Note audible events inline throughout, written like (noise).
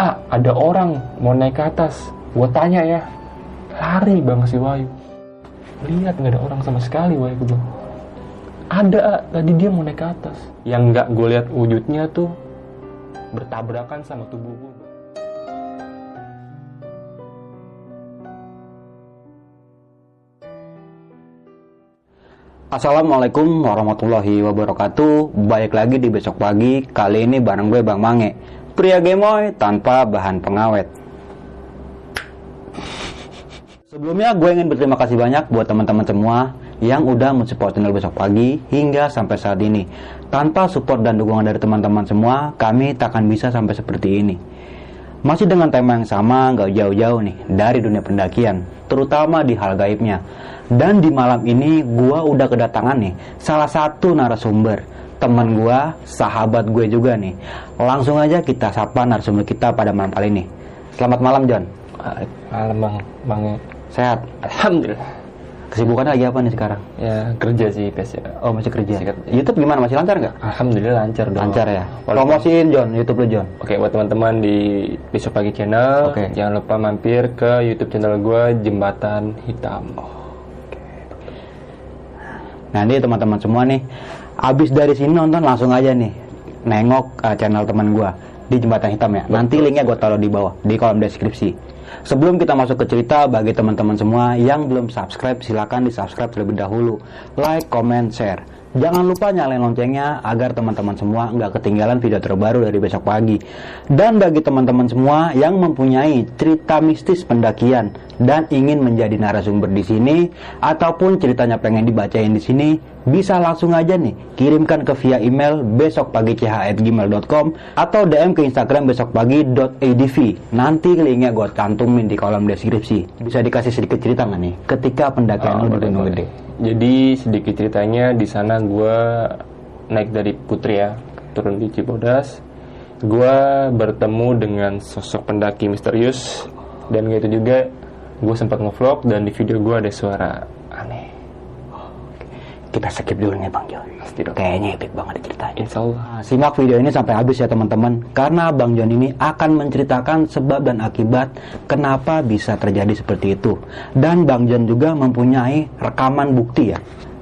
ah ada orang mau naik ke atas. Gue tanya ya. Lari bang si Wahyu. Lihat nggak ada orang sama sekali Wahyu gue ada tadi dia mau naik ke atas. Yang nggak gue lihat wujudnya tuh bertabrakan sama tubuh gue Assalamualaikum warahmatullahi wabarakatuh. Baik lagi di besok pagi. Kali ini bareng gue Bang Mange Pria gemoy tanpa bahan pengawet. Sebelumnya gue ingin berterima kasih banyak buat teman-teman semua yang udah mensupport channel besok pagi hingga sampai saat ini. Tanpa support dan dukungan dari teman-teman semua, kami tak akan bisa sampai seperti ini. Masih dengan tema yang sama, gak jauh-jauh nih, dari dunia pendakian, terutama di hal gaibnya. Dan di malam ini, gue udah kedatangan nih, salah satu narasumber teman gue, sahabat gue juga nih. Langsung aja kita sapa narasumber kita pada malam kali ini. Selamat malam John. Malam bang, bang Sehat. Alhamdulillah. Kesibukannya lagi apa nih sekarang? Ya kerja sih biasa. Oh masih kerja. Masih kerja. YouTube gimana masih lancar nggak? Alhamdulillah lancar dong. Lancar ya. Walaupun- Promosiin John, YouTube lu John. Oke buat teman-teman di besok pagi channel, Oke. jangan lupa mampir ke YouTube channel gue Jembatan Hitam. Nah ini teman-teman semua nih, abis dari sini nonton langsung aja nih nengok uh, channel teman gua di jembatan hitam ya. Nanti linknya gua taruh di bawah di kolom deskripsi. Sebelum kita masuk ke cerita, bagi teman-teman semua yang belum subscribe, silakan di subscribe terlebih dahulu. Like, comment, share. Jangan lupa nyalain loncengnya agar teman-teman semua nggak ketinggalan video terbaru dari besok pagi. Dan bagi teman-teman semua yang mempunyai cerita mistis pendakian dan ingin menjadi narasumber di sini ataupun ceritanya pengen dibacain di sini, bisa langsung aja nih kirimkan ke via email besokpagi.ch@gmail.com atau DM ke Instagram besokpagi.adv. Nanti linknya gue cantumin di kolom deskripsi. Bisa dikasih sedikit cerita nggak nih ketika pendakian lu di Gunung. Gede? Jadi sedikit ceritanya di sana gue naik dari Putri ya, turun di Cibodas. Gue bertemu dengan sosok pendaki misterius dan gitu juga gue sempat ngevlog dan di video gue ada suara aneh. Kita skip dulu nih Bang John. Pasti dong. Kayaknya epic banget ceritanya. Insya Allah. Simak video ini sampai habis ya teman-teman karena Bang John ini akan menceritakan sebab dan akibat kenapa bisa terjadi seperti itu dan Bang John juga mempunyai rekaman bukti ya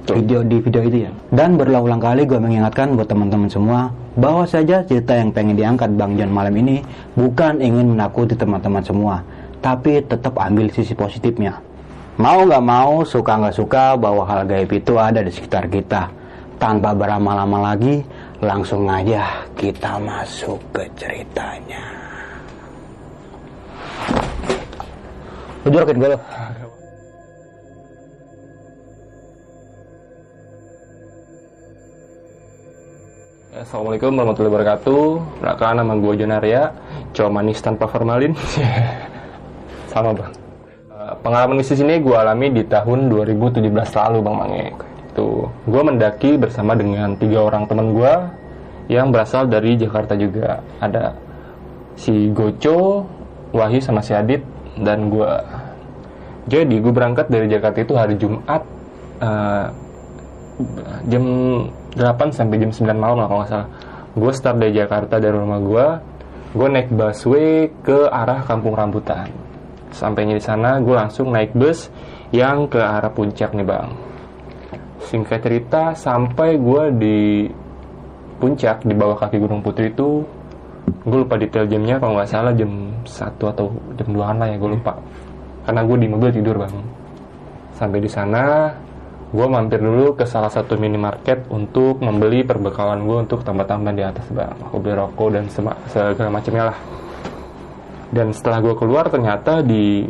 video di video itu ya dan berulang-ulang kali gue mengingatkan buat teman-teman semua bahwa saja cerita yang pengen diangkat Bang John malam ini bukan ingin menakuti teman-teman semua tapi tetap ambil sisi positifnya Mau nggak mau, suka nggak suka bahwa hal gaib itu ada di sekitar kita. Tanpa berlama-lama lagi, langsung aja kita masuk ke ceritanya. Lu gue. Assalamualaikum warahmatullahi wabarakatuh. Perkenalkan nama gue Jonaria, cowok manis tanpa formalin. (laughs) Sama bang. Pengalaman mistis ini gue alami di tahun 2017 lalu bang Mange. Itu gue mendaki bersama dengan tiga orang teman gue yang berasal dari Jakarta juga. Ada si Goco, Wahyu sama si Adit dan gue. Jadi gue berangkat dari Jakarta itu hari Jumat eh, jam 8 sampai jam 9 malam lah kalau nggak salah. Gue start dari Jakarta dari rumah gue, gue naik busway ke arah Kampung Rambutan. Sampainya di sana, gue langsung naik bus yang ke arah puncak nih bang. Singkat cerita, sampai gue di puncak di bawah kaki Gunung Putri itu, gue lupa detail jamnya kalau nggak salah jam 1 atau jam 2an lah ya gue lupa. Karena gue di mobil tidur bang. Sampai di sana, gue mampir dulu ke salah satu minimarket untuk membeli perbekalan gue untuk tambah-tambah di atas bang. Aku beli rokok dan segala macamnya lah. Dan setelah gue keluar ternyata di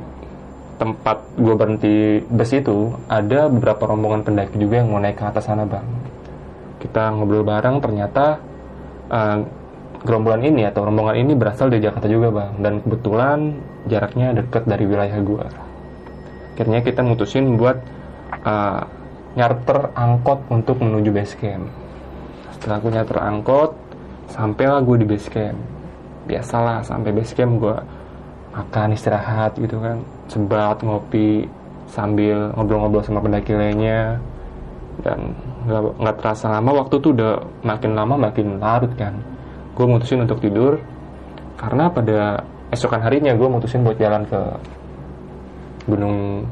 tempat gue berhenti bus itu ada beberapa rombongan pendaki juga yang mau naik ke atas sana bang. Kita ngobrol bareng ternyata eh, gerombolan ini atau rombongan ini berasal dari Jakarta juga bang. Dan kebetulan jaraknya deket dari wilayah gue akhirnya kita mutusin buat uh, nyarter angkot untuk menuju base camp setelah gue nyarter angkot sampailah gue di base camp biasalah sampai base camp gue makan istirahat gitu kan. Sebat ngopi sambil ngobrol-ngobrol sama pendaki lainnya. Dan nggak terasa lama waktu tuh udah makin lama makin larut kan. Gue mutusin untuk tidur karena pada esokan harinya gue mutusin buat jalan ke gunung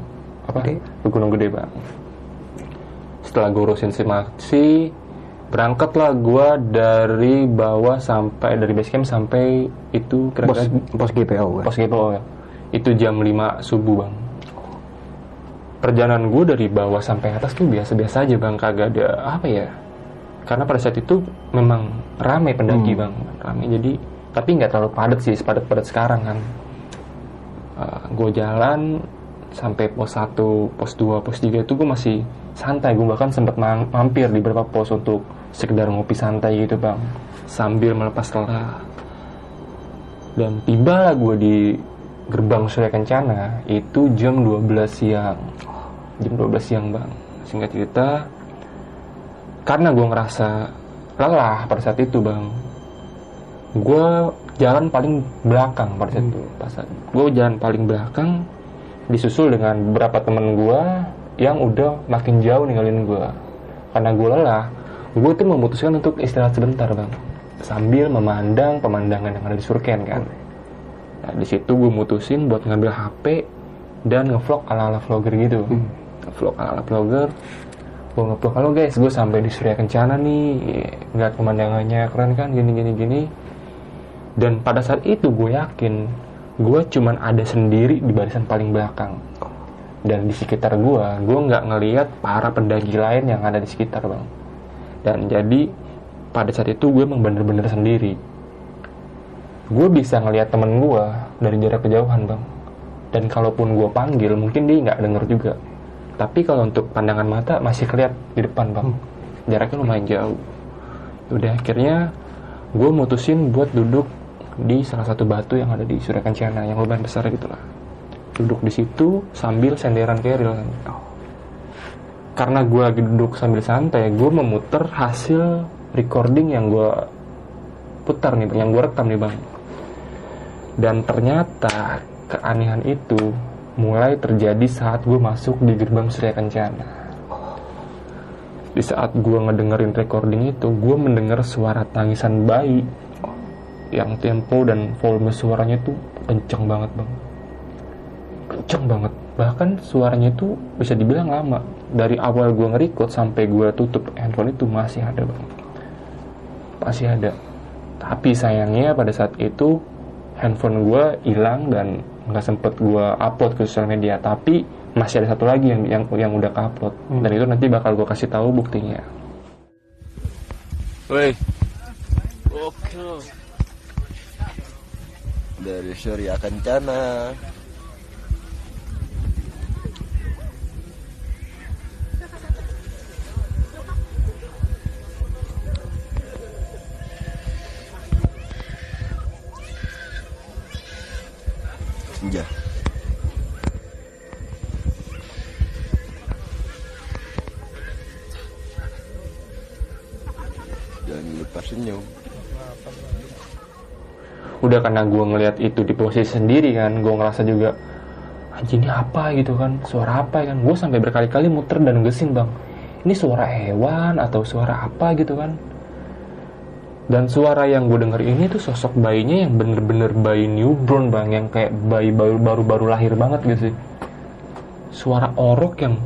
apa? Gede. ke gunung gede bang setelah gue urusin simasi berangkatlah gue dari bawah sampai dari base camp sampai itu Pos, kira-kira pos GPO gue. pos GPO ya. Itu jam 5 subuh bang. Perjalanan gue dari bawah sampai atas tuh biasa-biasa aja bang. Kagak ada apa ya karena pada saat itu memang ramai pendaki Hmm. bang. Ramai jadi tapi nggak terlalu padat sih sepadat-padat sekarang kan. Gue jalan sampai pos 1, pos 2, pos 3 itu gue masih santai. Gue bahkan sempat ma- mampir di beberapa pos untuk sekedar ngopi santai gitu bang. Sambil melepas lelah. Dan tiba gue di gerbang Surya Kencana. Itu jam 12 siang. Jam 12 siang bang. Singkat cerita karena gue ngerasa lelah pada saat itu bang gue jalan paling belakang pada saat itu. Pas gue jalan paling belakang disusul dengan beberapa temen gue yang udah makin jauh ninggalin gue karena gue lelah gue tuh memutuskan untuk istirahat sebentar bang. Sambil memandang pemandangan yang ada di Surken kan? Nah, di situ gue mutusin buat ngambil HP dan ngevlog ala ala vlogger gitu. Vlog ala ala vlogger. Gue ngevlog halo guys gue sampai di Surya Kencana nih. Ngeliat pemandangannya keren kan? Gini gini gini. Dan pada saat itu gue yakin gue cuman ada sendiri di barisan paling belakang. Dan di sekitar gue gue nggak ngeliat para pendaki lain yang ada di sekitar bang dan jadi pada saat itu gue emang bener-bener sendiri. Gue bisa ngeliat temen gue dari jarak kejauhan bang. Dan kalaupun gue panggil mungkin dia nggak denger juga. Tapi kalau untuk pandangan mata masih keliat di depan bang. Jaraknya lumayan jauh. Udah akhirnya gue mutusin buat duduk di salah satu batu yang ada di Surya Kencana yang lumayan besar gitu lah. Duduk di situ sambil senderan keril kan karena gue lagi duduk sambil santai gue memutar hasil recording yang gue putar nih yang gue rekam nih bang. Dan ternyata keanehan itu mulai terjadi saat gue masuk di gerbang Surya Kencana. Di saat gue ngedengerin recording itu gue mendengar suara tangisan bayi yang tempo dan volume suaranya tuh kenceng banget bang kenceng banget. Bahkan suaranya itu bisa dibilang lama. Dari awal gue nge-record sampai gue tutup handphone itu masih ada bang. Masih ada. Tapi sayangnya pada saat itu handphone gue hilang dan nggak sempet gue upload ke sosial media. Tapi masih ada satu lagi yang yang yang udah upload dan itu nanti bakal gue kasih tahu buktinya. Woi. Oke. Dari Surya Kencana. Udah karena gue ngelihat itu di posisi sendiri kan gue ngerasa juga anjing ini apa gitu kan? Suara apa kan? Gue sampai berkali-kali muter dan gesin bang ini suara hewan atau suara apa gitu kan? Dan suara yang gue denger ini tuh sosok bayinya yang bener-bener bayi newborn bang yang kayak bayi baru baru baru lahir banget gitu sih. Suara orok yang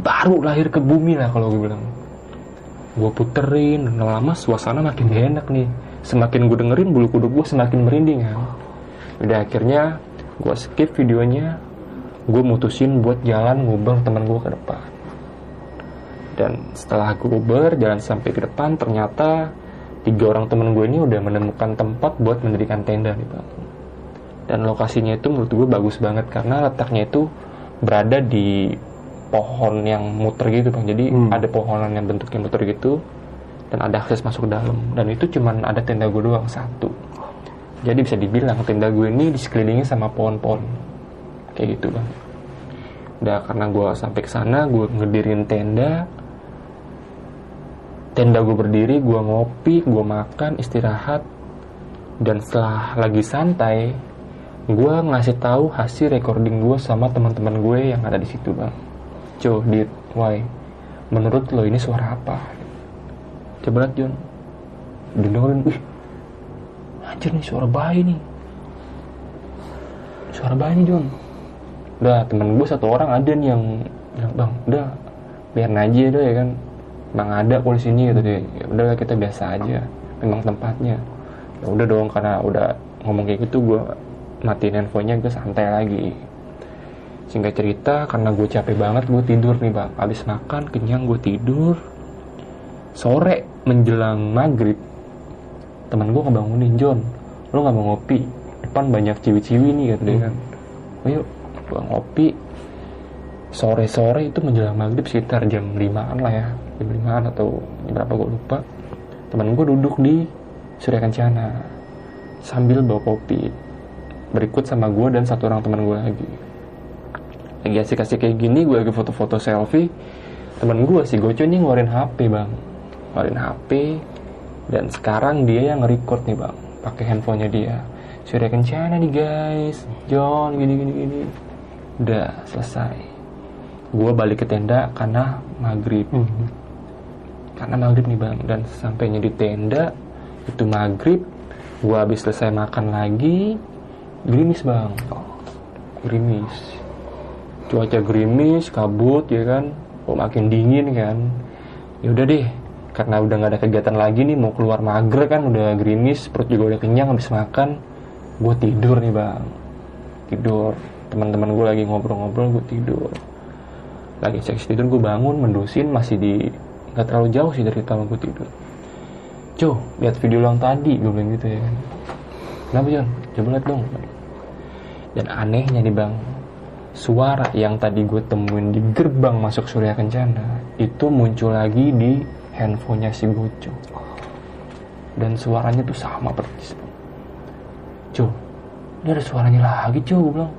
baru lahir ke bumi lah kalau gue bilang. Gue puterin dan lama suasana makin enak nih semakin gue dengerin bulu kuduk gue semakin merinding kan? Udah akhirnya gue skip videonya gue mutusin buat jalan nguber teman gue ke depan. Dan setelah gue uber jalan sampai ke depan ternyata tiga orang temen gue ini udah menemukan tempat buat mendirikan tenda nih bang dan lokasinya itu menurut gue bagus banget karena letaknya itu berada di pohon yang muter gitu bang jadi Hmm. ada pohonan yang bentuknya muter gitu dan ada akses masuk ke dalam. Dan itu cuman ada tenda gue doang satu. Jadi bisa dibilang tenda gue ini di sekelilingi sama pohon-pohon. Kayak gitu bang. Udah karena gue sampai ke sana gue ngedirin tenda. Tenda gue berdiri gue ngopi gue makan istirahat. Dan setelah lagi santai gue ngasih tahu hasil recording gue sama teman-teman gue yang ada di situ bang. Co, dit, why menurut lo ini suara apa coba lihat John dengerin anjir nih suara bayi nih suara bayi nih John udah temen gue satu orang ada nih yang bilang bang udah biarin aja deh ya kan Bang ada kok di sini gitu deh. Ya udah kita biasa aja. Memang tempatnya. Ya udah dong karena udah ngomong kayak gitu gue matiin handphonenya gue santai lagi. Singkat cerita karena gue capek banget gue tidur nih bang. Abis makan kenyang gue tidur. Sore menjelang maghrib teman gue ngebangunin John lo nggak mau ngopi? Depan banyak ciwi-ciwi nih gitu deh kan. Ayo gue ngopi. Sore-sore itu menjelang maghrib sekitar jam 5an lah ya jam 5an atau jam berapa gue lupa teman gue duduk di Surya Kencana sambil bawa kopi berikut sama gue dan satu orang teman gue lagi. Lagi asik-asik kayak gini gue lagi foto-foto selfie teman gue si Goco ini ngeluarin HP bang ngeluarin HP dan sekarang dia yang nge-record nih bang. Pakai handphonenya dia. Surya Kencana nih guys. John gini gini gini. Udah selesai. Gue balik ke tenda karena maghrib. Karena maghrib nih bang. Dan sampainya di tenda itu maghrib gue habis selesai makan lagi gerimis bang. Gerimis. Cuaca gerimis kabut ya kan. Oh, makin dingin kan? Ya udah deh karena udah nggak ada kegiatan lagi nih mau keluar mager kan udah gerimis perut juga udah kenyang habis makan gue tidur nih bang. Tidur. Teman-teman gue lagi ngobrol-ngobrol gue tidur. Lagi seks tidur gue bangun mendusin masih di nggak terlalu jauh sih dari kamar gue tidur. Cow, lihat video yang tadi gue bilang gitu ya. Kan kenapa John coba lihat dong. Dan anehnya nih bang suara yang tadi gue temuin di gerbang masuk Surya Kencana itu muncul lagi di handphonenya si Goco dan suaranya tuh sama persis Cow, ini ada suaranya lagi Cow gue bilang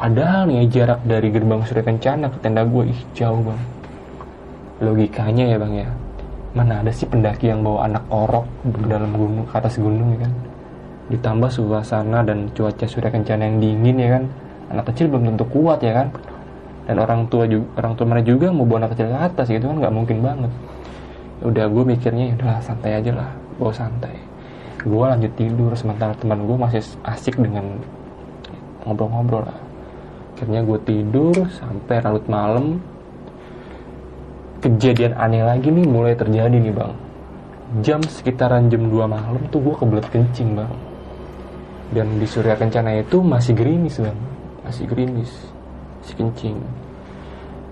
Padahal nih jarak dari gerbang Surya Kencana ke tenda gue ih jauh bang. Logikanya ya bang ya. Mana ada sih pendaki yang bawa anak orok dalam gunung ke atas gunung ya kan. Ditambah suasana dan cuaca Surya Kencana yang dingin ya kan. Anak kecil belum tentu kuat ya kan. Dan orang tua juga orang tua mereka juga mau bawa anak kecil ke atas gitu kan nggak mungkin banget. Udah gue mikirnya ya udah santai aja lah, bawa santai. Gue lanjut tidur sementara teman gue masih asik dengan ngobrol-ngobrol. Lah akhirnya gue tidur sampai larut malam. Kejadian aneh lagi nih mulai terjadi nih bang. Jam sekitaran jam 2 malam tuh gue kebelet kencing bang. Dan di Surya Kencana itu masih gerimis bang. Masih gerimis masih kencing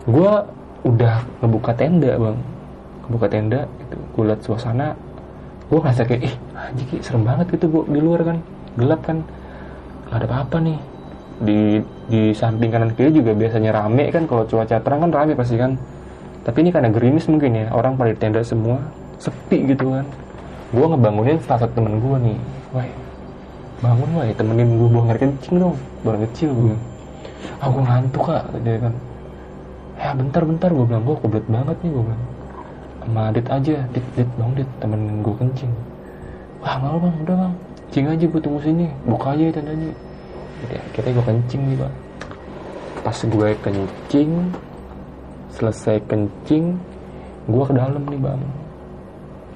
gue udah ngebuka tenda bang. Ngebuka tenda gitu. Gue liat suasana gue ngerasa kayak ih anjir Ki, serem banget gitu gue di luar kan. Gelap kan. Nggak ada apa-apa nih. Di di samping kanan kiri juga biasanya rame kan. Kalau cuaca terang kan rame pasti kan. Tapi ini karena gerimis mungkin ya. Orang pada tenda semua sepi gitu kan. Gue ngebangunin salah satu temen gue nih. Wah bangun wah temenin gue buang air kencing dong. Buang kecil gue gue ngantuk kak dia kan ya bentar bentar gue bilang gue kebelet banget nih gue bilang. Sama Adit aja Dit Dit bang Dit temenin gue kencing. Wah nggak bang udah bang. Kencing aja gue tunggu sini. Buka aja tendanya jadi akhirnya gue kencing nih bang pas gue kencing selesai kencing gue ke dalam nih bang.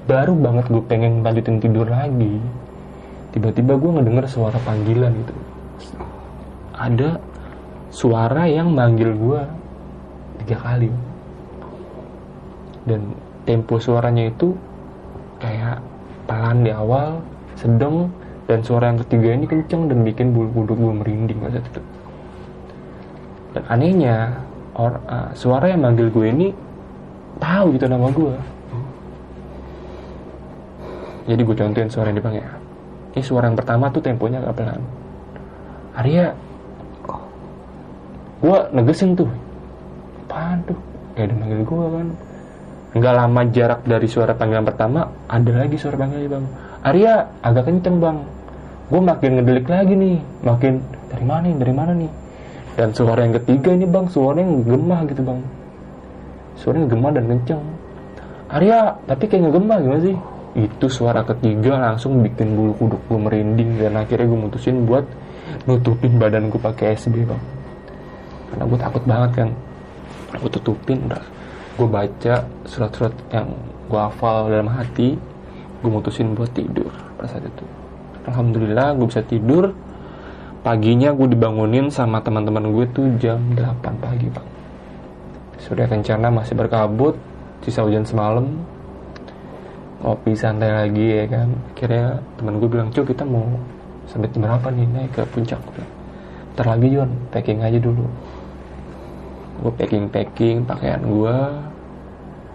Baru banget gue pengen lanjutin tidur lagi. Tiba-tiba gue ngedenger suara panggilan gitu ada suara yang manggil gue tiga kali. Dan tempo suaranya itu kayak pelan di awal sedang dan suara yang ketiga ini kenceng dan bikin bulu kuduk gue merinding pada saat itu. Dan anehnya or, uh, suara yang manggil gue ini tahu gitu nama gue jadi gue contohin suara yang dipanggil. Ini suara yang pertama tuh temponya agak pelan. Arya gue negesin tuh apaan tuh? Kayak ada manggil gue kan. Nggak lama jarak dari suara panggilan pertama ada lagi suara panggilan bang. Arya agak kenceng bang. Gue makin ngedelik lagi nih. Makin dari mana nih? Dari mana nih? Dan suara yang ketiga ini bang suaranya gemah gitu bang. Suaranya gemah dan kenceng. Arya tapi kayak ngegema gimana sih? Itu suara ketiga langsung bikin bulu kuduk gue merinding dan akhirnya gue mutusin buat nutupin badan gue pakai SB bang. Karena gue takut banget kan gue tutupin udah. Gue baca surat-surat yang gue hafal dalam hati. Gue mutusin buat tidur pada saat itu. Alhamdulillah gue bisa tidur. Paginya gue dibangunin sama teman-teman gue tuh jam 8 pagi bang surya kencana masih berkabut sisa hujan semalam. Ngopi santai lagi ya kan. Akhirnya teman gue bilang cuy kita mau sampai jam berapa nih naik ke puncak? Ntar lagi packing aja dulu gue packing packing pakaian gue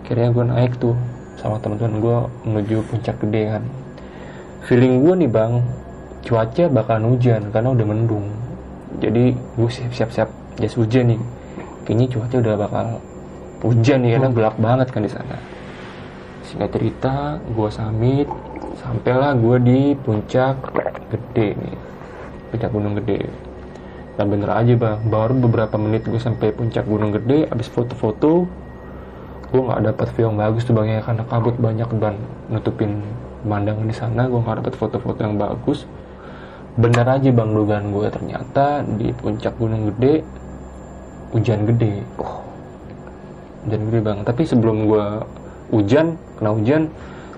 akhirnya gue naik tuh sama teman-teman gue menuju puncak gede kan. Feeling gue nih bang cuaca bakalan hujan karena udah mendung. Jadi gue siap-siap jas hujan nih. Kayaknya cuaca udah bakal hujan nih karena gelap banget kan di sana. Singkat cerita gue samit sampailah gue di puncak gede nih. Puncak gunung gede dan bener aja bang. Baru beberapa menit gue sampai puncak gunung gede abis foto-foto gue nggak dapat view yang bagus tuh bang ya. Karena kabut banyak dan nutupin pemandangan di sana gue nggak dapat foto-foto yang bagus. Bener aja bang dugaan gue ternyata di puncak gunung gede hujan gede. Oh, hujan gede bang. Tapi sebelum gue hujan kena hujan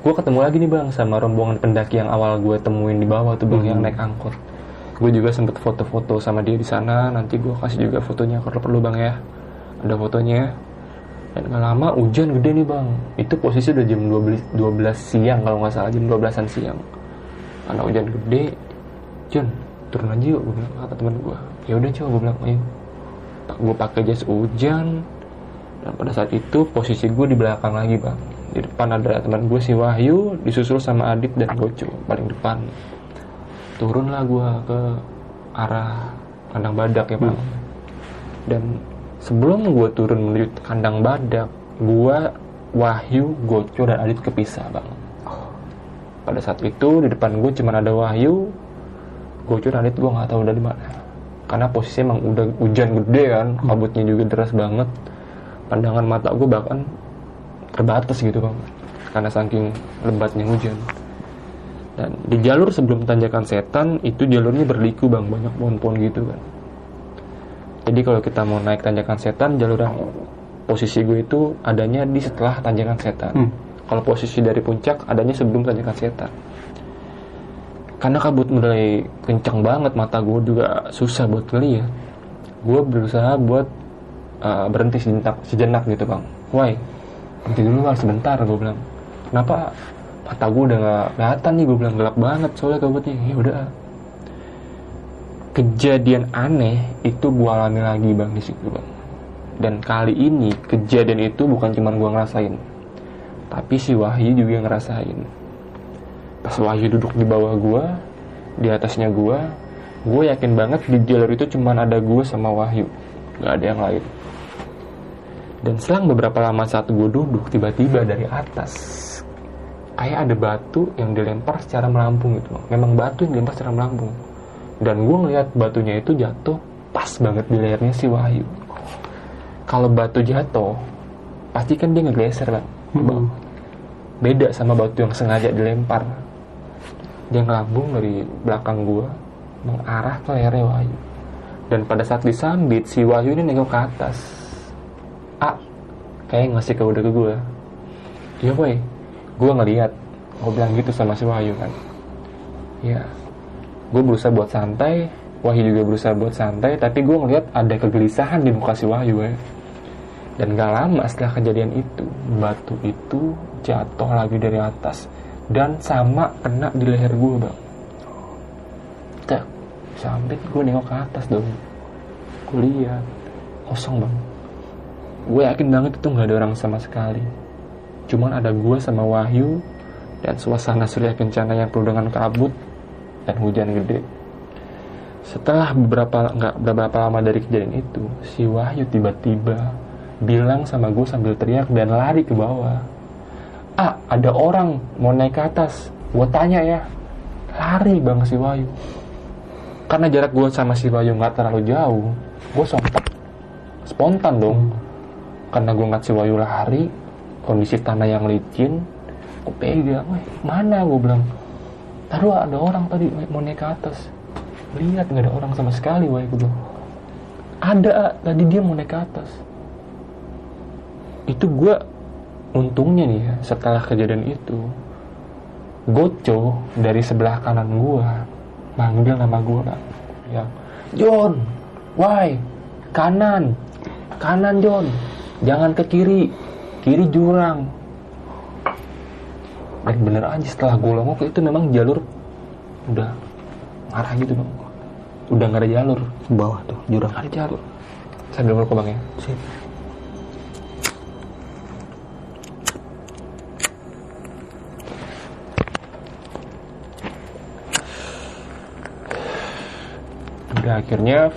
gue ketemu lagi nih bang sama rombongan pendaki yang awal gue temuin di bawah tuh bang yang naik angkot gue juga sempet foto-foto sama dia di sana. Nanti gue kasih juga fotonya kalau perlu bang ya. Ada fotonya. Dan gak lama hujan gede nih bang. Itu posisi udah jam 12, 12 siang kalau nggak salah jam 12an siang. Karena hujan gede John turun aja yuk gue bilang kata teman gue ya udah coba gue bilang ayo. Gue pakai jas hujan. Dan pada saat itu posisi gue di belakang lagi bang. Di depan ada teman gue si Wahyu disusul sama Adit dan Goco paling depan turunlah gue ke arah kandang badak ya bang dan sebelum gue turun menuju kandang badak gue Wahyu Goco dan Adit kepisah bang pada saat itu di depan gue cuma ada Wahyu Goco dan Adit gue nggak tahu dari mana. Karena posisinya emang udah hujan gede kan kabutnya juga deras banget. Pandangan mata gue bahkan terbatas gitu bang karena saking lebatnya hujan dan di jalur sebelum tanjakan setan itu jalurnya berliku bang. Banyak pohon-pohon gitu kan. Jadi kalau kita mau naik tanjakan setan jalur yang posisi gue itu adanya di setelah tanjakan setan. Hmm. kalau posisi dari puncak adanya sebelum tanjakan setan. Karena kabut mulai kencang banget mata gue juga susah buat ngeliat. Gue berusaha buat uh, berhenti sejenak, sejenak gitu bang. Why berhenti dulu bang. Sebentar gue bilang. Kenapa mata gue udah gak kelihatan nih gue bilang gelap banget soalnya kabutnya. Ya udah. Kejadian aneh itu gue alami lagi bang di situ bang. Dan kali ini kejadian itu bukan cuma gue ngerasain tapi si Wahyu juga ngerasain. Pas Wahyu duduk di bawah gue di atasnya gue gue yakin banget di jalur itu cuman ada gue sama Wahyu. Nggak ada yang lain. Dan selang beberapa lama saat gue duduk tiba-tiba dari atas kayak ada batu yang dilempar secara melambung gitu memang batu yang dilempar secara melambung dan gue ngeliat batunya itu jatuh pas banget di lehernya si Wahyu. Kalau batu jatuh pasti kan dia ngegeser kan? Bawah. beda sama batu yang sengaja dilempar. Dia ngelambung dari belakang gua mengarah ke lehernya Wahyu. Dan pada saat disambit si Wahyu ini nengok ke atas. Ah kayak ngasih kode ke gua. Iya boy gua ngeliat gua bilang gitu sama si Wahyu kan. Ya gue berusaha buat santai Wahyu juga berusaha buat santai tapi gue ngeliat ada kegelisahan di muka si Wahyu ya dan gak lama setelah kejadian itu batu itu jatuh lagi dari atas dan sama kena di leher gue bang. Tak sampai gue nengok ke atas dong. Gue lihat kosong bang. Gue yakin banget itu nggak ada orang sama sekali cuman ada gue sama Wahyu dan suasana surya kencana yang penuh dengan kabut dan hujan gede. Setelah beberapa nggak beberapa lama dari kejadian itu si Wahyu tiba-tiba bilang sama gue sambil teriak dan lari ke bawah. Ah ada orang mau naik ke atas. Gue tanya ya. Lari bang si Wahyu. Karena jarak gue sama si Wahyu nggak terlalu jauh gue sontak spontan dong. Karena gue ngeliat si Wahyu lari kondisi tanah yang licin gue pegang "Weh, mana? Gue bilang taruh ada orang tadi weh, mau naik ke atas. Lihat nggak ada orang sama sekali wah gue bilang. Ada ah, tadi dia mau naik ke atas. Itu gue untungnya nih ya setelah kejadian itu Goco dari sebelah kanan gue manggil nama gue bang ya John why? Kanan kanan John. Jangan ke kiri kiri jurang. Dan bener aja setelah gue longok itu memang jalur udah ngarah gitu bang. Udah nggak ada jalur. Ke bawah tuh jurang. ada jalur. Saya dulu ke bang ya. Sip. udah akhirnya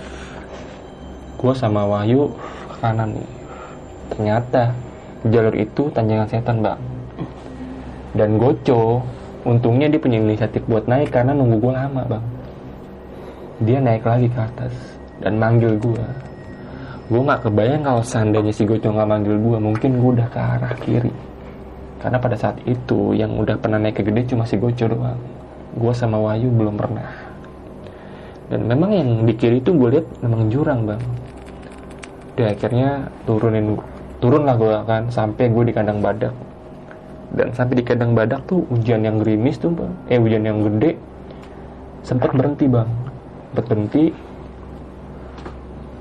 gue sama Wahyu ke kanan nih. Ternyata jalur itu tanjakan setan bang dan Goco untungnya dia punya inisiatif buat naik karena nunggu gue lama bang. Dia naik lagi ke atas dan manggil gue gue nggak kebayang kalau seandainya si Goco nggak manggil gue mungkin gue udah ke arah kiri. Karena pada saat itu yang udah pernah naik ke gede cuma si Goco doang. Gue sama Wahyu belum pernah. Dan memang yang di kiri itu gue lihat memang jurang bang. Dia akhirnya turunin turun lah gue kan sampai gue di kandang badak. Dan sampai di kandang badak tuh hujan yang gerimis tuh bang. Eh hujan yang gede. Sempat berhenti bang. Sempat berhenti.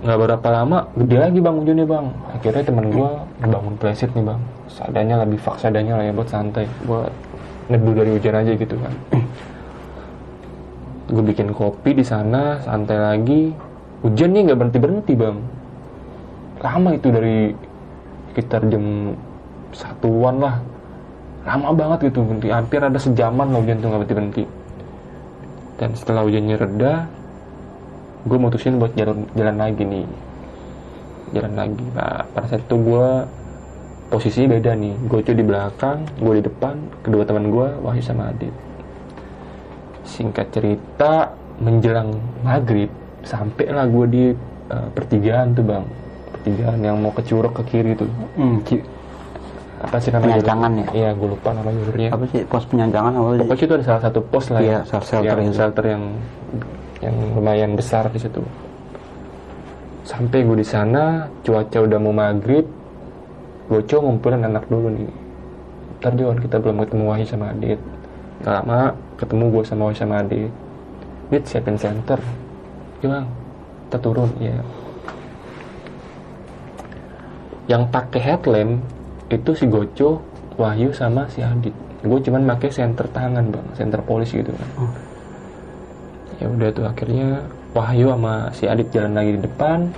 Nggak berapa lama gede lagi bang hujannya bang. Akhirnya teman gue bangun plesit nih bang. Seadanya lebih fak seadanya lah ya buat santai. Buat neduh dari hujan aja gitu kan. Gue bikin kopi di sana santai lagi. Hujannya nggak berhenti berhenti bang. Lama itu dari sekitar jam satuan lah. Lama banget gitu berhenti. Hampir ada sejaman lah hujan tuh nggak berhenti berhenti. Dan setelah hujannya reda gue mutusin buat jalan jalan lagi nih. Jalan lagi. Nah pada saat itu gue posisinya beda nih. Gue di belakang gue di depan kedua teman gue Wahyu sama Adit. Singkat cerita menjelang maghrib sampailah gue di eh, pertigaan tuh bang pertigaan yang mau ke curug ke kiri tuh. Hmm, apa sih namanya? Penyancangan ya? iya gue lupa nama jalurnya Apa sih pos penyancangan apa sih? pokoknya itu ada salah satu pos lah Iya, ya. shelter yang, itu. shelter yang yang lumayan besar di situ. Sampai gue di sana cuaca udah mau maghrib gue ngumpulin anak dulu nih. Ntar Jon kita belum ketemu Wahyu sama Adit. Gak lama ketemu gue sama Wahyu sama Adit. Dit siapin center Gimana? Kita turun. Ya yang pakai headlamp itu si Goco, Wahyu sama si Adit. Gue cuman pakai senter tangan bang, senter polis gitu kan. Ya udah tuh akhirnya Wahyu sama si Adit jalan lagi di depan.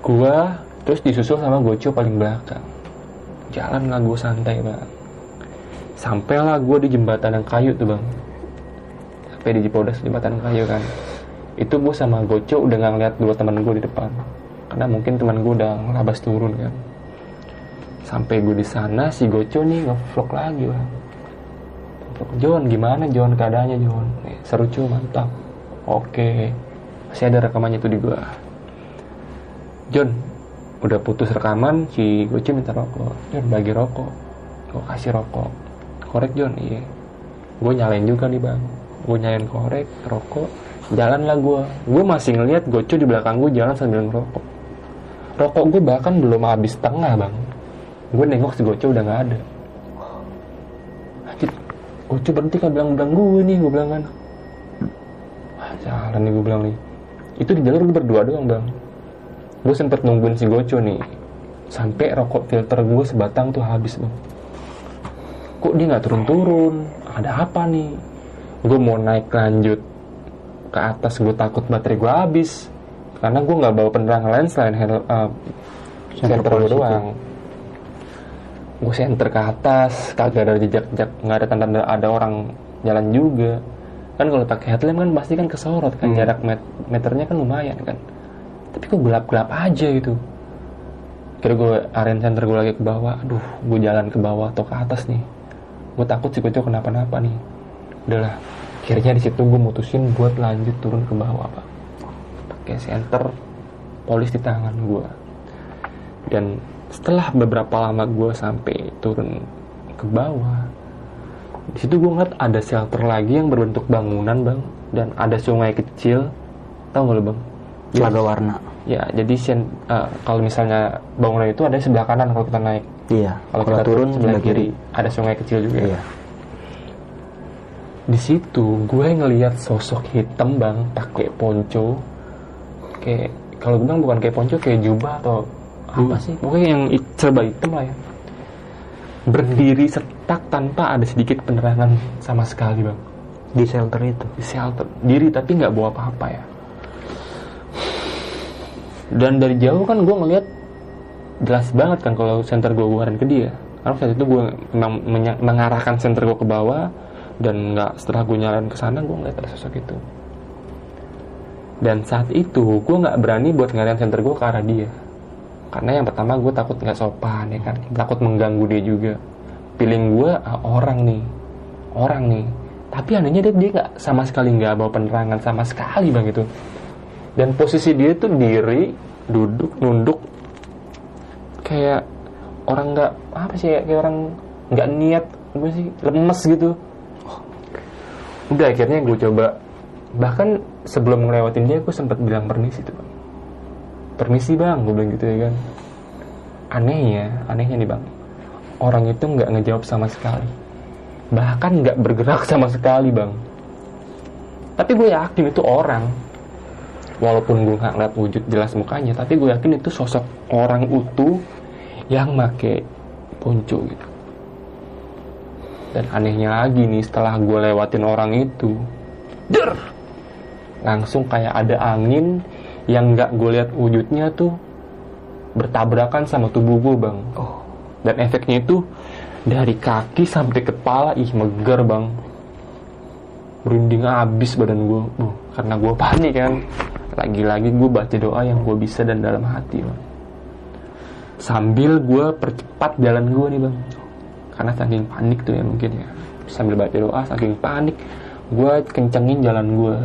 Gua terus disusul sama Goco paling belakang. Jalan lah gue santai bang. Sampailah gue di jembatan yang kayu tuh bang. Sampai di Cipodas jembatan kayu kan. Itu gue sama Goco udah nggak ngeliat dua teman gue di depan karena mungkin teman gue udah ngelabas turun kan. Sampai gue di sana si Goco nih ngevlog lagi Vlog, John gimana John? Keadaannya John? Seru cuy mantap oke. Masih ada rekamannya tuh di gua. John udah putus rekaman si Goco minta rokok. John bagi rokok. Gue kasih rokok. Korek John? Iya. Gue nyalain juga nih bang. Gue nyalain korek rokok. Jalan lah gue gue masih ngeliat Goco di belakang gue jalan sambil ngerokok rokok gue bahkan belum habis setengah bang. Gue nengok si Goco udah nggak ada. Anjir, Goco berhenti kan bilang bilang gue nih gue bilang kan. Ah, jalan nih gue bilang nih. Itu di jalur gue berdua doang bang. Gue sempet nungguin si Goco nih. Sampai rokok filter gue sebatang tuh habis bang. Kok dia nggak turun-turun? Ada apa nih? Gue mau naik lanjut ke atas gue takut baterai gue habis karena gue nggak bawa penerang lain selain handle, uh, Senter gue doang. Gue senter ke atas kagak ada jejak-jejak nggak ada tanda ada orang jalan juga. Kan kalau pakai headlamp kan pasti kan kesorot kan Hmm. jarak met- meternya kan lumayan kan. Tapi kok gelap-gelap aja gitu. Kira gue aren center gue lagi ke bawah aduh gue jalan ke bawah atau ke atas nih. Gue takut sih gue kenapa-napa nih. Udahlah akhirnya di situ gue mutusin buat lanjut turun ke bawah pak pakai senter polis di tangan gue dan setelah beberapa lama gue sampai turun ke bawah di situ gue ngeliat ada shelter lagi yang berbentuk bangunan bang. Dan ada sungai kecil. Tau gak lo bang? Telaga warna. ya jadi sen- eh, kalau misalnya bangunan itu ada sebelah kanan kalau kita naik. Iya. kalau kita turun sebelah kiri ada sungai kecil juga. Iya. di situ gue ngelihat sosok hitam bang pakai ponco kayak kalau gue bilang bukan kayak ponco kayak jubah atau apa sih? Pokoknya yang serba hitam lah ya. Berdiri setak tanpa ada sedikit penerangan sama sekali bang. Di shelter itu. di shelter. Diri tapi nggak bawa apa-apa ya. Dan dari jauh kan gue ngeliat jelas banget kan kalau center gue keluarin ke dia. Karena saat itu gue mengarahkan center gue ke bawah dan nggak setelah gue nyalain ke sana gue ngeliat ada sosok itu dan saat itu gue nggak berani buat ngarahin center gue ke arah dia. Karena yang pertama gue takut nggak sopan ya kan? Takut mengganggu dia juga. Feeling gue ah, orang nih. Orang nih. Tapi anehnya dia dia nggak sama sekali nggak bawa penerangan sama sekali bang itu dan posisi dia tuh diri duduk nunduk. Kayak orang nggak apa sih ya, kayak orang nggak niat apa sih lemes gitu. Udah akhirnya gue coba. Bahkan sebelum ngelewatin dia gue sempat bilang permisi tuh. Bang permisi bang gue bilang gitu ya kan. Anehnya anehnya nih bang. Orang itu nggak ngejawab sama sekali. Bahkan nggak bergerak (laughs) sama sekali bang. Tapi gue yakin itu orang. Walaupun gue nggak ngeliat wujud jelas mukanya tapi gue yakin itu sosok orang utuh yang make ponco gitu. Dan anehnya lagi nih setelah gue lewatin orang itu der langsung kayak ada angin yang nggak gue lihat wujudnya tuh bertabrakan sama tubuh gue bang. Dan efeknya itu dari kaki sampai kepala ih meger bang. Merinding abis badan gue uh, karena gue panik kan. Lagi-lagi gue baca doa yang gue bisa dan dalam hati bang. Sambil gue percepat jalan gue nih bang. Karena saking panik tuh ya mungkin ya. Sambil baca doa saking panik gue kencengin jalan gue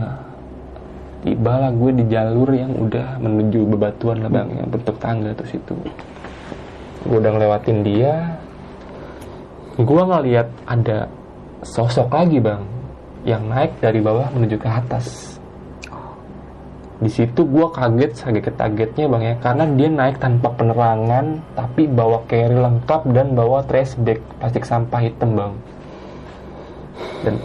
tibalah gue di jalur yang udah menuju bebatuan lah bang yang bentuk tangga terus itu gue udah ngelewatin dia. Gue ngeliat ada sosok lagi bang yang naik dari bawah menuju ke atas. Di situ gue kaget kaget kagetnya bang ya karena dia naik tanpa penerangan tapi bawa carry lengkap dan bawa trash bag plastik sampah hitam bang. Dan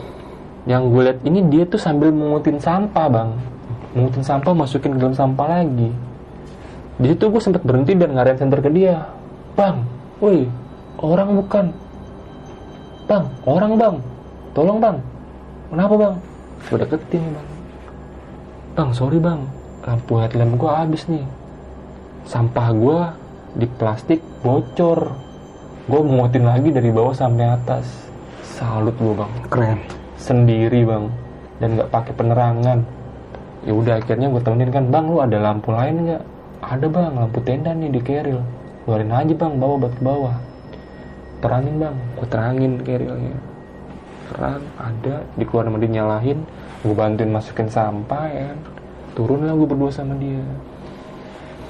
yang gue lihat ini dia tuh sambil mengutin sampah bang mengutin sampah masukin ke dalam sampah lagi. Di situ gue sempet berhenti dan ngarahin center ke dia. Bang woi orang bukan. Bang orang bang. Tolong bang. Kenapa bang? Gue deketin bang. Bang sorry bang. Lampu headlamp gue habis nih. Sampah gue di plastik bocor. Gue mengutin lagi dari bawah sampai atas. Salut gue bang. Keren. sendiri bang. Dan nggak pakai penerangan ya udah akhirnya gue temenin kan bang lu ada lampu lain nggak? Ada bang lampu tenda nih di keril. Keluarin aja bang bawa buat ke bawah. Terangin bang. Gue terangin kerilnya. Terang ada dikeluarin sama dia nyalahin. Gue bantuin masukin sampah ya kan. Turun lah gue berdua sama dia.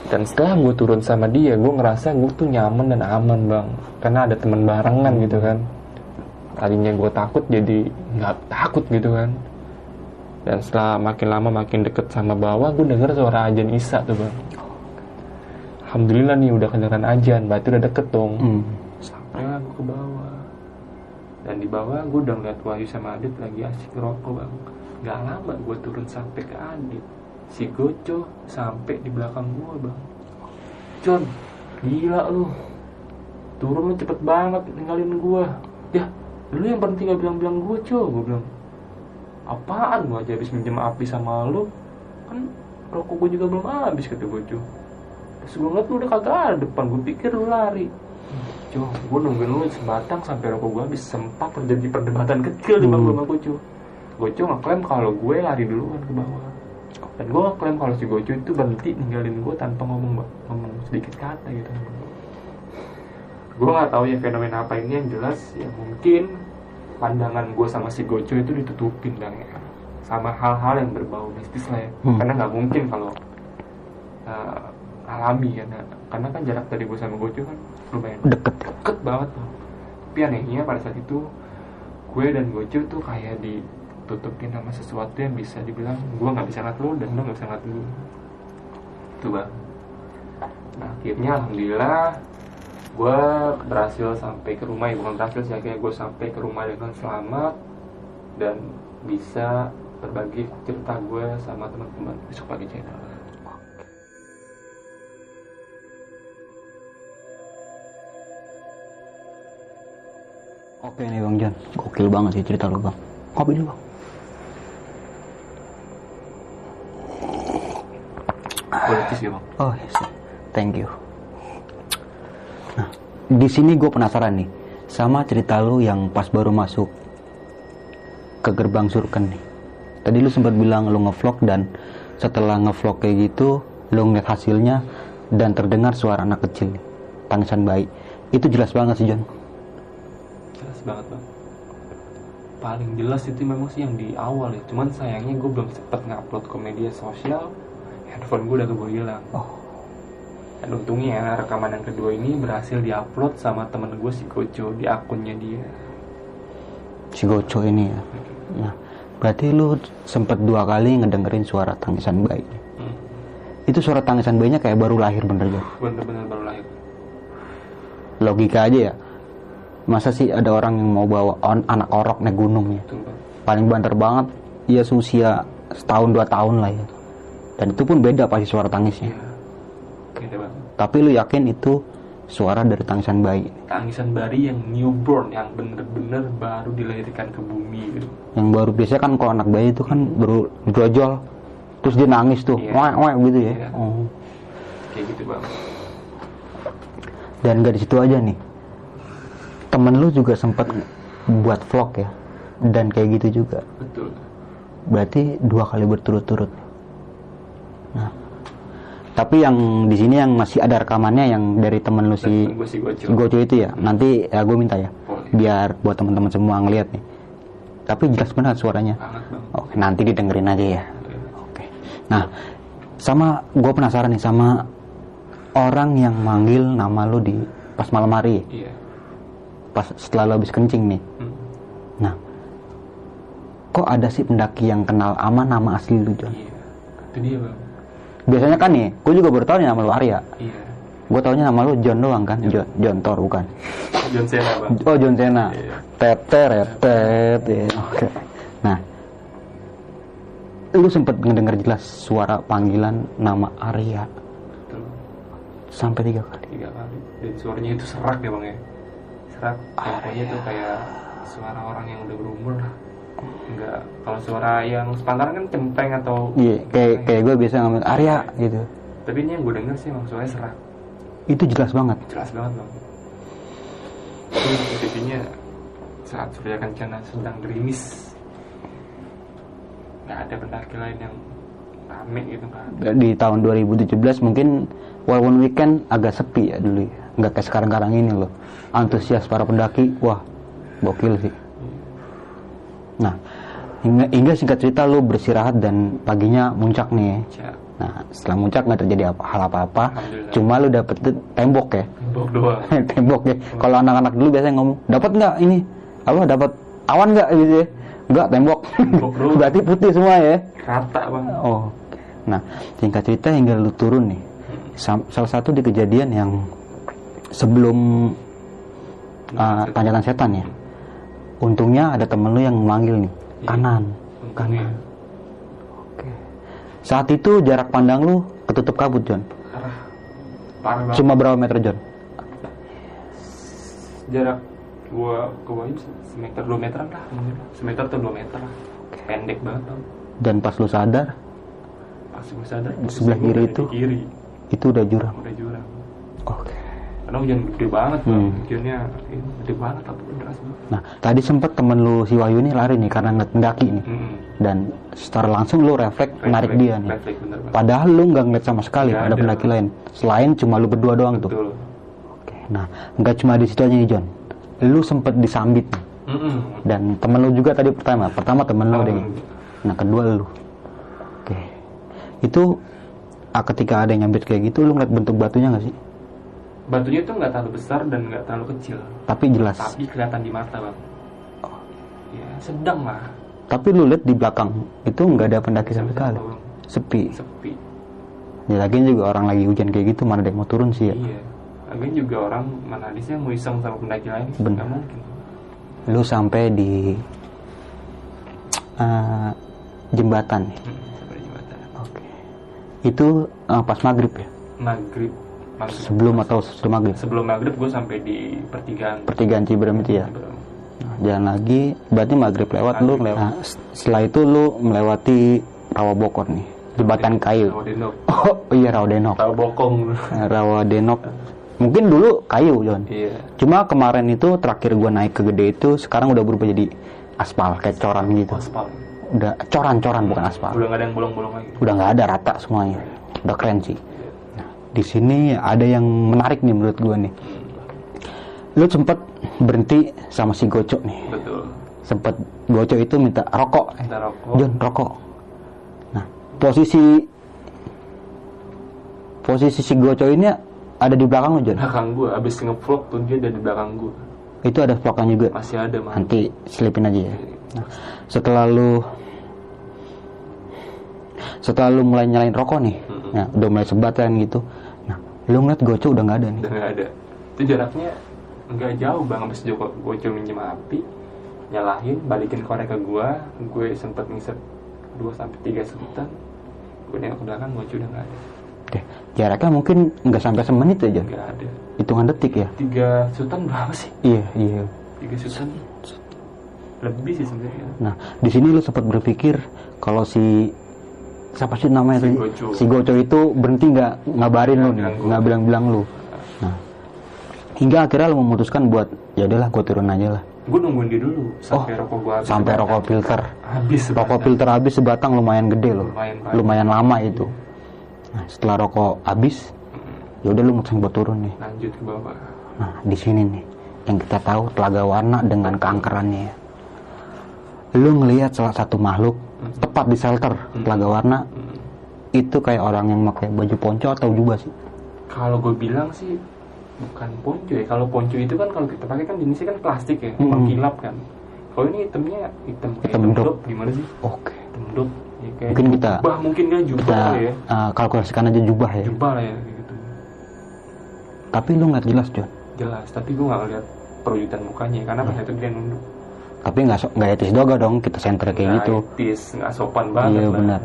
Dan setelah gue turun sama dia gue ngerasa gue tuh nyaman dan aman bang. Karena ada teman barengan gitu kan. Tadinya gue takut jadi nggak takut gitu kan dan setelah makin lama makin deket sama bawah gue denger suara ajan isya tuh bang. Alhamdulillah nih udah kedengeran ajan. Berarti udah deket dong. Hmm. sampai lah gue ke bawah. Dan di bawah gue udah ngeliat Wahyu sama Adit lagi asik ngerokok bang. Gak lama gue turun sampai ke Adit. Si Goco sampai di belakang gue bang. John gila lu. Turun lu cepet banget ninggalin gue ya lu yang berhenti gak bilang-bilang gue gue bilang apaan gue aja habis minjem api sama lu kan rokok gue juga belum habis kata Goco terus gue ngeliat lu udah kagak ada depan gue pikir lu lari Jo, gue nungguin lu sebatang sampai rokok gue habis sempat terjadi perdebatan kecil di bawah sama Gojo. Gojo ngeklaim kalau gue lari duluan ke bawah. Dan gue ngeklaim kalau si Gojo itu berhenti ninggalin gue tanpa ngomong ngomong sedikit kata gitu. Gue nggak tahu ya fenomena apa ini yang jelas ya mungkin pandangan gue sama si Gojo itu ditutupin bang ya. Sama hal-hal yang berbau mistis lah ya. Hmm. karena nggak mungkin kalau uh, alami kan karena kan jarak dari gue sama Gojo kan lumayan deket ya. deket banget tuh tapi anehnya pada saat itu gue dan Gojo tuh kayak ditutupin sama sesuatu yang bisa dibilang gue nggak bisa ngeliat lo dan lo nggak bisa ngeliat gue tuh bang. Nah akhirnya alhamdulillah gue berhasil sampai ke rumah ya bukan berhasil sih akhirnya gue sampai ke rumah dengan selamat dan bisa berbagi cerita gue sama teman-teman besok pagi channel Oke nih Bang Jan, gokil banget sih cerita lu Bang. Kopi dulu Bang. boleh cheese ya bang Oh yes, thank you. Nah, di sini gue penasaran nih sama cerita lu yang pas baru masuk ke gerbang surken nih. Tadi lu sempat bilang lu ngevlog dan setelah ngevlog kayak gitu, lu ngeliat hasilnya dan terdengar suara anak kecil tangisan bayi. Itu jelas banget sih John. jelas banget bang paling jelas itu memang sih yang di awal ya cuman sayangnya gue belum sempet ngupload ke media sosial handphone gue udah keburu hilang Oh. Dan untungnya rekaman yang kedua ini berhasil diupload sama temen gue si Gojo di akunnya dia. Si Goco ini ya. Nah, berarti lu sempet dua kali ngedengerin suara tangisan bayi. hmm. Itu suara tangisan bayinya kayak baru lahir bener John. bener-bener baru lahir. Logika aja ya. Masa sih ada orang yang mau bawa on, anak orok naik gunung ya? Paling banter banget ya usia setahun dua tahun lah ya. Dan itu pun beda pasti suara tangisnya. Iya. Beda tapi lu yakin itu suara dari tangisan bayi tangisan bayi yang newborn yang bener-bener baru dilahirkan ke bumi gitu yang baru biasanya kan kalau anak bayi itu kan baru brojol terus dia nangis tuh Iya. wah wah gitu ya Iya. oh. kayak gitu bang dan gak di situ aja nih temen lu juga sempat buat vlog ya dan kayak gitu juga betul berarti dua kali berturut-turut. Nah, tapi yang di sini yang masih ada rekamannya yang dari temen lu si Gojo itu ya. Nanti ya gue minta ya, biar buat teman-teman semua ngeliat nih. Tapi jelas banget suaranya. Oke, nanti didengerin aja ya. Oke. Nah, sama gue penasaran nih sama orang yang manggil nama lu di pas malam hari, iya pas setelah lu habis kencing nih. Hmm. Nah, kok ada sih pendaki yang kenal ama nama asli lu John? iya itu dia bang Biasanya kan nih, gue juga baru tahu nih nama lu Arya. iya Gue taunya nama lu John doang kan, John, John Thor bukan? John Cena bang Oh John Cena. Iya. Teter, tetet, ya. Oke. Nah, lu sempet ngedenger jelas suara panggilan nama Arya Betul. sampai tiga kali. tiga kali dan suaranya itu serak ya bang ya serak temponya tuh kayak suara orang yang udah berumur lah enggak kalau suara yang sepantaran kan cempreng atau Iya, kayak kayak gue biasa ngomong Arya gitu. tapi ini yang gue denger sih emang suaranya serak Itu jelas banget. jelas banget bang itu posisinya saat Surya Kencana sedang gerimis nggak ada pendaki lain yang rame gitu kan Di tahun 2017 mungkin walaupun weekend agak sepi ya dulu ya. Nggak kayak sekarang-sekarang ini loh. Antusias para pendaki, wah gokil sih. Hingga, hingga singkat cerita lu bersirahat dan paginya muncak nih. ya Nah, setelah muncak nggak terjadi apa, hal apa-apa. Cuma lu dapet tembok ya. tembok doang (laughs) tembok ya. Kalau anak-anak dulu biasanya ngomong, dapat nggak ini? Apa dapat awan nggak gitu ya? Nggak tembok. Tembok. (laughs) Berarti putih semua ya. rata bang Oh. Nah, singkat cerita hingga lu turun nih. Salah satu di kejadian yang sebelum uh, tanjakan setan ya. Untungnya ada temen lu yang memanggil nih, Iya. kanan. untungnya Oke. Saat itu jarak pandang lu ketutup kabut, John. Cuma berapa meter, John? jarak gua ke bawah itu semeter dua meteran lah mungkin. semeter atau dua meter lah pendek banget bang Dan pas lu sadar, pas gue sadar Di sebelah kiri itu? kiri itu udah jurang. udah jurang Oke. Karena hujan gede banget bang Hmm. hujannya ini gede banget atau deras banget Nah, tadi sempet temen lu si Wahyu ini lari nih karena ngeliat pendaki nih. Hmm. Dan secara langsung lu refleks narik dia nih. refleks bener bang Padahal lu nggak ngeliat sama sekali Nggak ada pendaki lain. Selain cuma lu berdua doang tuh. betul Oke. Nah, nggak cuma di situ aja nih John. Lu sempet disambit nih Mm-mm. dan temen lu juga tadi pertama pertama temen lu Oh. deh nah kedua lu oke itu ah, ketika ada yang nyambit kayak gitu lu ngeliat bentuk batunya nggak sih Batunya tuh nggak terlalu besar dan nggak terlalu kecil, tapi jelas tapi kelihatan di mata bang. Ya sedang lah. tapi lu lihat di belakang itu nggak ada pendaki sama sekali sepi Sepi. ya lagi juga orang lagi hujan kayak gitu mana ada yang mau turun sih ya Iya. Lagian juga orang mana yang mau iseng sama pendaki lain? Bener. Nggak mungkin. lu sampai di eh, jembatan nih Hmm, sampai jembatan. oke itu eh, pas maghrib ya Maghrib. Maghrib. sebelum atau sesudah maghrib Sebelum maghrib gue sampai di pertigaan. pertigaan Ciberem itu ya Ciberem. Nah, jalan lagi berarti maghrib lewat lu Maghrib. lewat Nah, setelah itu lu melewati rawa bokor nih jembatan kayu Rawa Denok. (laughs) oh iya rawa denok Rawa Bokong. Nah, rawa denok mungkin dulu kayu John Iya. cuma kemarin itu terakhir gua naik ke gede itu sekarang udah berubah jadi aspal kayak coran gitu Aspal. udah coran-coran bukan aspal Udah nggak ada yang bolong-bolong lagi. udah nggak ada rata semuanya udah keren sih di sini ada yang menarik nih menurut gua nih. Lu sempet berhenti sama si Goco nih. Betul. sempet Goco itu minta rokok. Kita rokok. John rokok. Nah posisi posisi si Goco ini ada di belakang lu John belakang gue abis ngevlog tuh dia ada di belakang gue itu ada vlognya juga? Masih ada mah nanti selipin aja ya. Nah, setelah lu setelah lu mulai nyalain rokok nih Mm-mm. nah, udah mulai sebatan gitu lu ngeliat Goco udah nggak ada nih. Udah nggak ada. Itu jaraknya nggak jauh bang. Abis Joko cuma minjem api nyalahin balikin korek ke gue gue sempet ngisep 2 sampai tiga sebutan. Gue nengok ke belakang gue udah nggak ada. Oke, jaraknya mungkin nggak sampai semenit John nggak ada. Hitungan detik ya? Tiga sutan berapa sih? Iya iya. Tiga sutan lebih sih sebenarnya. Nah, di sini lu sempat berpikir kalau si siapa sih namanya Si? Goco. Si Goco itu berhenti nggak ngabarin lu nih, nggak bilang-bilang lu. Nah, hingga akhirnya lu memutuskan buat ya udahlah gue turun aja lah. gue nungguin dia dulu sampai rokok gue habis Oh, Sampai rokok filter. habis Rokok sebatang. filter habis sebatang lumayan gede loh. Lumayan banyak. Lumayan lama itu. Nah, setelah rokok habis, ya udah lu mutusin buat turun nih. lanjut ke bawah Nah, di sini nih yang kita tahu telaga warna dengan keangkerannya ya. Lu ngelihat salah satu makhluk tepat di shelter telaga warna itu kayak orang yang pakai baju ponco atau jubah sih. Kalau gue bilang sih bukan ponco ya. Kalau ponco itu kan kalau kita pakai kan jenisnya kan plastik ya, Hmm. mengkilap kan. Kalau ini hitamnya hitam kayak hitam dok. dok. Gimana sih? Oke. Hitam dok. Ya, kayak Mungkin kita- jubah mungkin kan jubah Kita ya. uh, kalkulasikan aja jubah ya. Jubah lah ya gitu. Tapi lu ngeliat jelas John. Jelas, tapi gue nggak ngeliat perwujudan mukanya karena pas itu dia nunduk. Tapi nggak so, nggak etis doga dong kita center kayak Nggak gitu. etis, nggak sopan banget. Iya benar.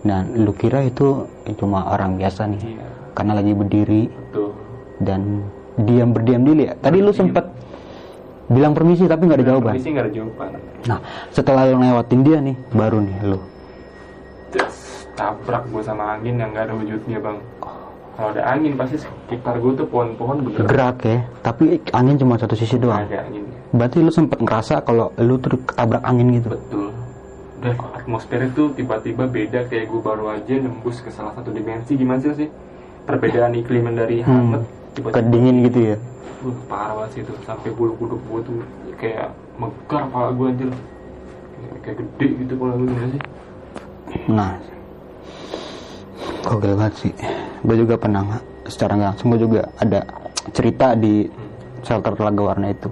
Dan lu kira itu cuma orang biasa nih. Iya, Karena lagi berdiri betul. dan diam berdiam diri ya. Tadi lu sempet bilang permisi tapi nggak ada jawaban. Permisi nggak ada jawaban. Nah, setelah lu lewatin dia nih, baru nih lu. Terus tabrak gue sama angin yang nggak ada wujudnya bang. Kalau ada angin pasti sekitar gue tuh pohon-pohon bergerak. Gerak ya, tapi angin cuma satu sisi doang. ada anginnya. Berarti lu sempet ngerasa kalau lu tuh ketabrak angin gitu. Betul. Dan atmosfer itu tiba-tiba beda kayak gue baru aja nembus ke salah satu dimensi gimana sih sih? Perbedaan iklim dari hangat Hmm, kedingin gitu ya. Uh, parah banget sih itu sampai bulu kuduk gue tuh kayak megar kepala gue anjir. Kayak- Kayak gede gitu kepala gue gimana sih? Nah, gokil banget sih. Gue juga pernah secara nggak langsung gue juga ada cerita di shelter telaga warna itu.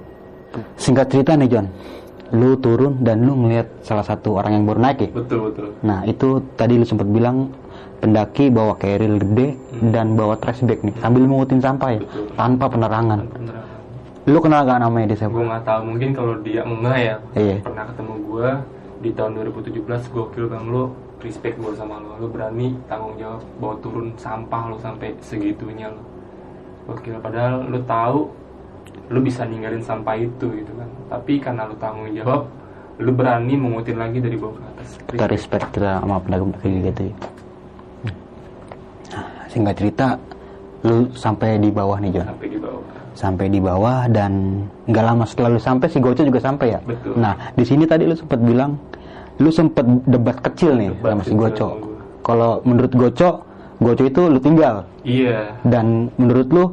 Singkat cerita nih John, lu turun dan lu ngeliat salah satu orang yang baru naik ya. Betul betul. Nah itu tadi lu sempat bilang pendaki bawa carrier gede dan bawa trash bag nih sambil mengutin sampah ya Betul. tanpa penerangan. Lu kenal gak namanya dia siapa? Gue nggak tahu mungkin kalau dia enggak ya. Iya. Pernah ketemu gue di tahun 2017 gokil bang lo respect gue sama lo lo berani tanggung jawab bawa turun sampah lo sampai segitunya lo gokil padahal lo tahu lo bisa ninggalin sampah itu gitu kan tapi karena lo tanggung jawab lo berani mengutin lagi dari bawah ke atas Kita respect kita sama pendaki-pendaki gitu ya. Nah, singkat cerita, lu sampai di bawah nih John. sampai di bawah Sampai di bawah dan nggak lama setelah lu sampai si Goco juga sampai ya. Betul. Nah di sini tadi lu sempat bilang, lu sempat debat kecil nih Debat sama si gua. Kalau menurut Goco, Goco itu lu tinggal iya dan menurut lu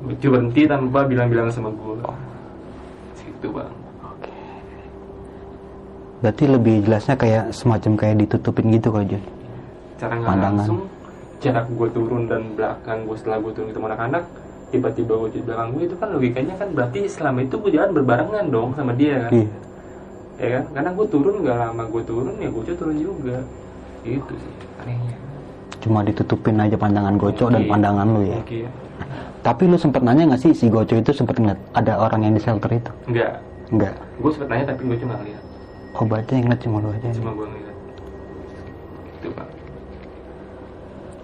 lucu berhenti tanpa bilang-bilang sama gue situ bang Berarti lebih jelasnya kayak semacam kayak ditutupin gitu kalau John. cara nggak langsung jarak gue turun dan belakang gue setelah gue turun ketemu anak-anak tiba-tiba gue di belakang gue itu kan logikanya kan berarti selama itu gue jalan berbarengan dong sama dia kan Iya. ya kan karena gue turun nggak lama gue turun ya gue turun juga itu sih anehnya Cuma ditutupin aja pandangan Goco dan Mungkin. pandangan lu ya. Mungkin. Tapi lu sempet nanya nggak sih si Goco itu sempet ngeliat ada orang yang di shelter itu? enggak Enggak. gue sempet nanya tapi gue cuma ngeliat Oh berarti yang ngeliat cuma lu aja. cuma gue ngeliat itu pak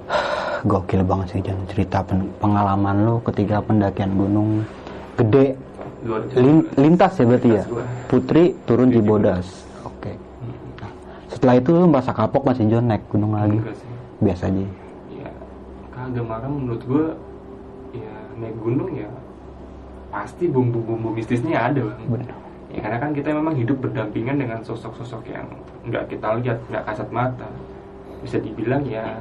(sighs) Gokil banget sih John cerita pen- pengalaman lu ketika pendakian gunung gede Lin- lintas ya berarti ya. Lintas gua. Putri turun di Bodas. Oke. Nah, setelah itu lu merasa kapok masih John naik gunung lagi? Biasa aja. ya kagak malah menurut gue ya naik gunung ya pasti bumbu-bumbu mistisnya ada. Bang Benar. ya karena kan kita memang hidup berdampingan dengan sosok-sosok yang nggak kita lihat nggak kasat mata. Bisa dibilang ya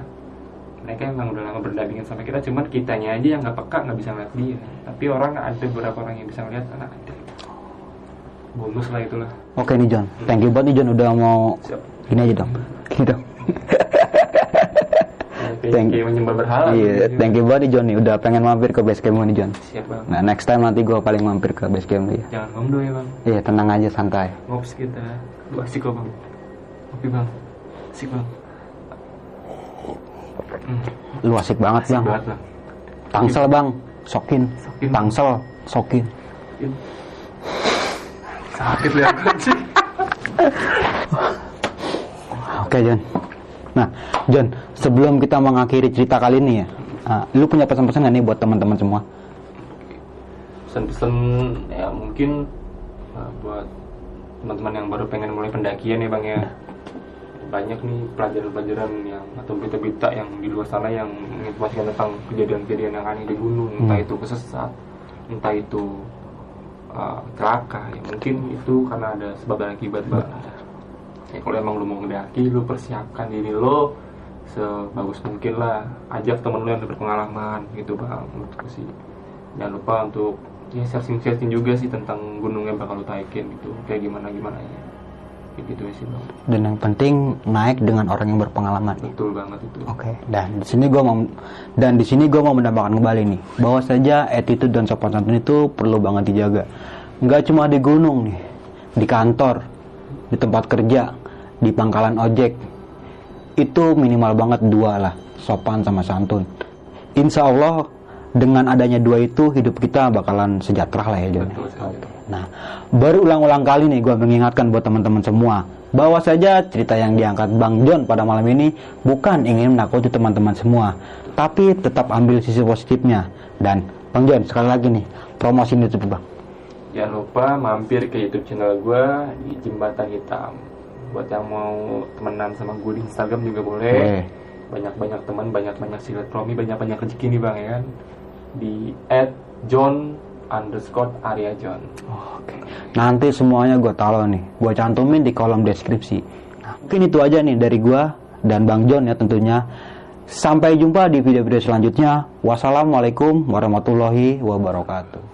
mereka emang udah lama berdampingan sama kita cuman kitanya aja yang nggak peka nggak bisa ngeliat dia. Tapi orang ada beberapa orang yang bisa ngeliat anak ada. Bonus lah itulah. Oke nih John, thank you banget nih John udah mau siap. gini aja dong. Kayak, (laughs) Thank- kayak menyembah berhala Iya, gitu. thank you banget nih John nih udah pengen mampir ke base camp nih John. siap bang Nah next time nanti gue paling mampir ke base camp ya. jangan ngomdo ya bang Iya tenang aja santai. ngops kita lu asik kok bang oke bang asik bang hmm, Lu asik banget asik bang. banget bang Tangsel bang, sokin. Sokin. Tangsel, sokin. sakit lihat anjing (laughs) Oke John. Nah John, sebelum kita mengakhiri cerita kali ini ya, ah, lu punya pesan-pesan gak nih buat teman-teman semua? pesan-pesan ya mungkin uh, buat teman-teman yang baru pengen mulai pendakian ya bang ya. Banyak nih pelajaran-pelajaran yang atau berita-berita yang di luar sana yang menginformasikan tentang kejadian-kejadian yang aneh di gunung. Entah itu kesesat entah itu uh, celaka ya. Mungkin itu karena ada sebab dan akibat bang ya kalau emang lu mau ngedaki lu persiapkan diri lo sebagus mungkin lah. Ajak temen lu yang udah berpengalaman gitu bang. Menurutku sih. Jangan lupa untuk ya searching searching juga sih tentang gunung yang bakal lu taikin gitu. Kayak gimana gimana ya. Kayak gitu sih bang. Dan yang penting naik dengan orang yang berpengalaman. betul banget itu. Oke, dan di sini gue mau dan di sini gue mau menambahkan kembali nih. Bahwa saja attitude dan sopan santun itu perlu banget dijaga. Nggak cuma di gunung nih, di kantor, di tempat kerja, di pangkalan ojek, itu minimal banget dua lah, sopan sama santun. Insya Allah dengan adanya dua itu hidup kita bakalan sejahtera lah ya John. Nah, baru ulang-ulang kali nih gue mengingatkan buat teman-teman semua bahwa saja cerita yang diangkat Bang John pada malam ini bukan ingin menakuti teman-teman semua, tapi tetap ambil sisi positifnya. Dan Bang John sekali lagi nih promosi itu Bang. jangan lupa mampir ke YouTube channel gue di Jembatan Hitam buat yang mau temenan sama gue di Instagram juga boleh Boleh. banyak-banyak teman banyak-banyak silaturahmi banyak-banyak rezeki nih bang ya kan di @john underscore Arya John Oke. Nanti semuanya gue taruh nih, gue cantumin di kolom deskripsi. Nah, mungkin itu aja nih dari gue dan Bang John ya tentunya. Sampai jumpa di video-video selanjutnya. Wassalamualaikum warahmatullahi wabarakatuh.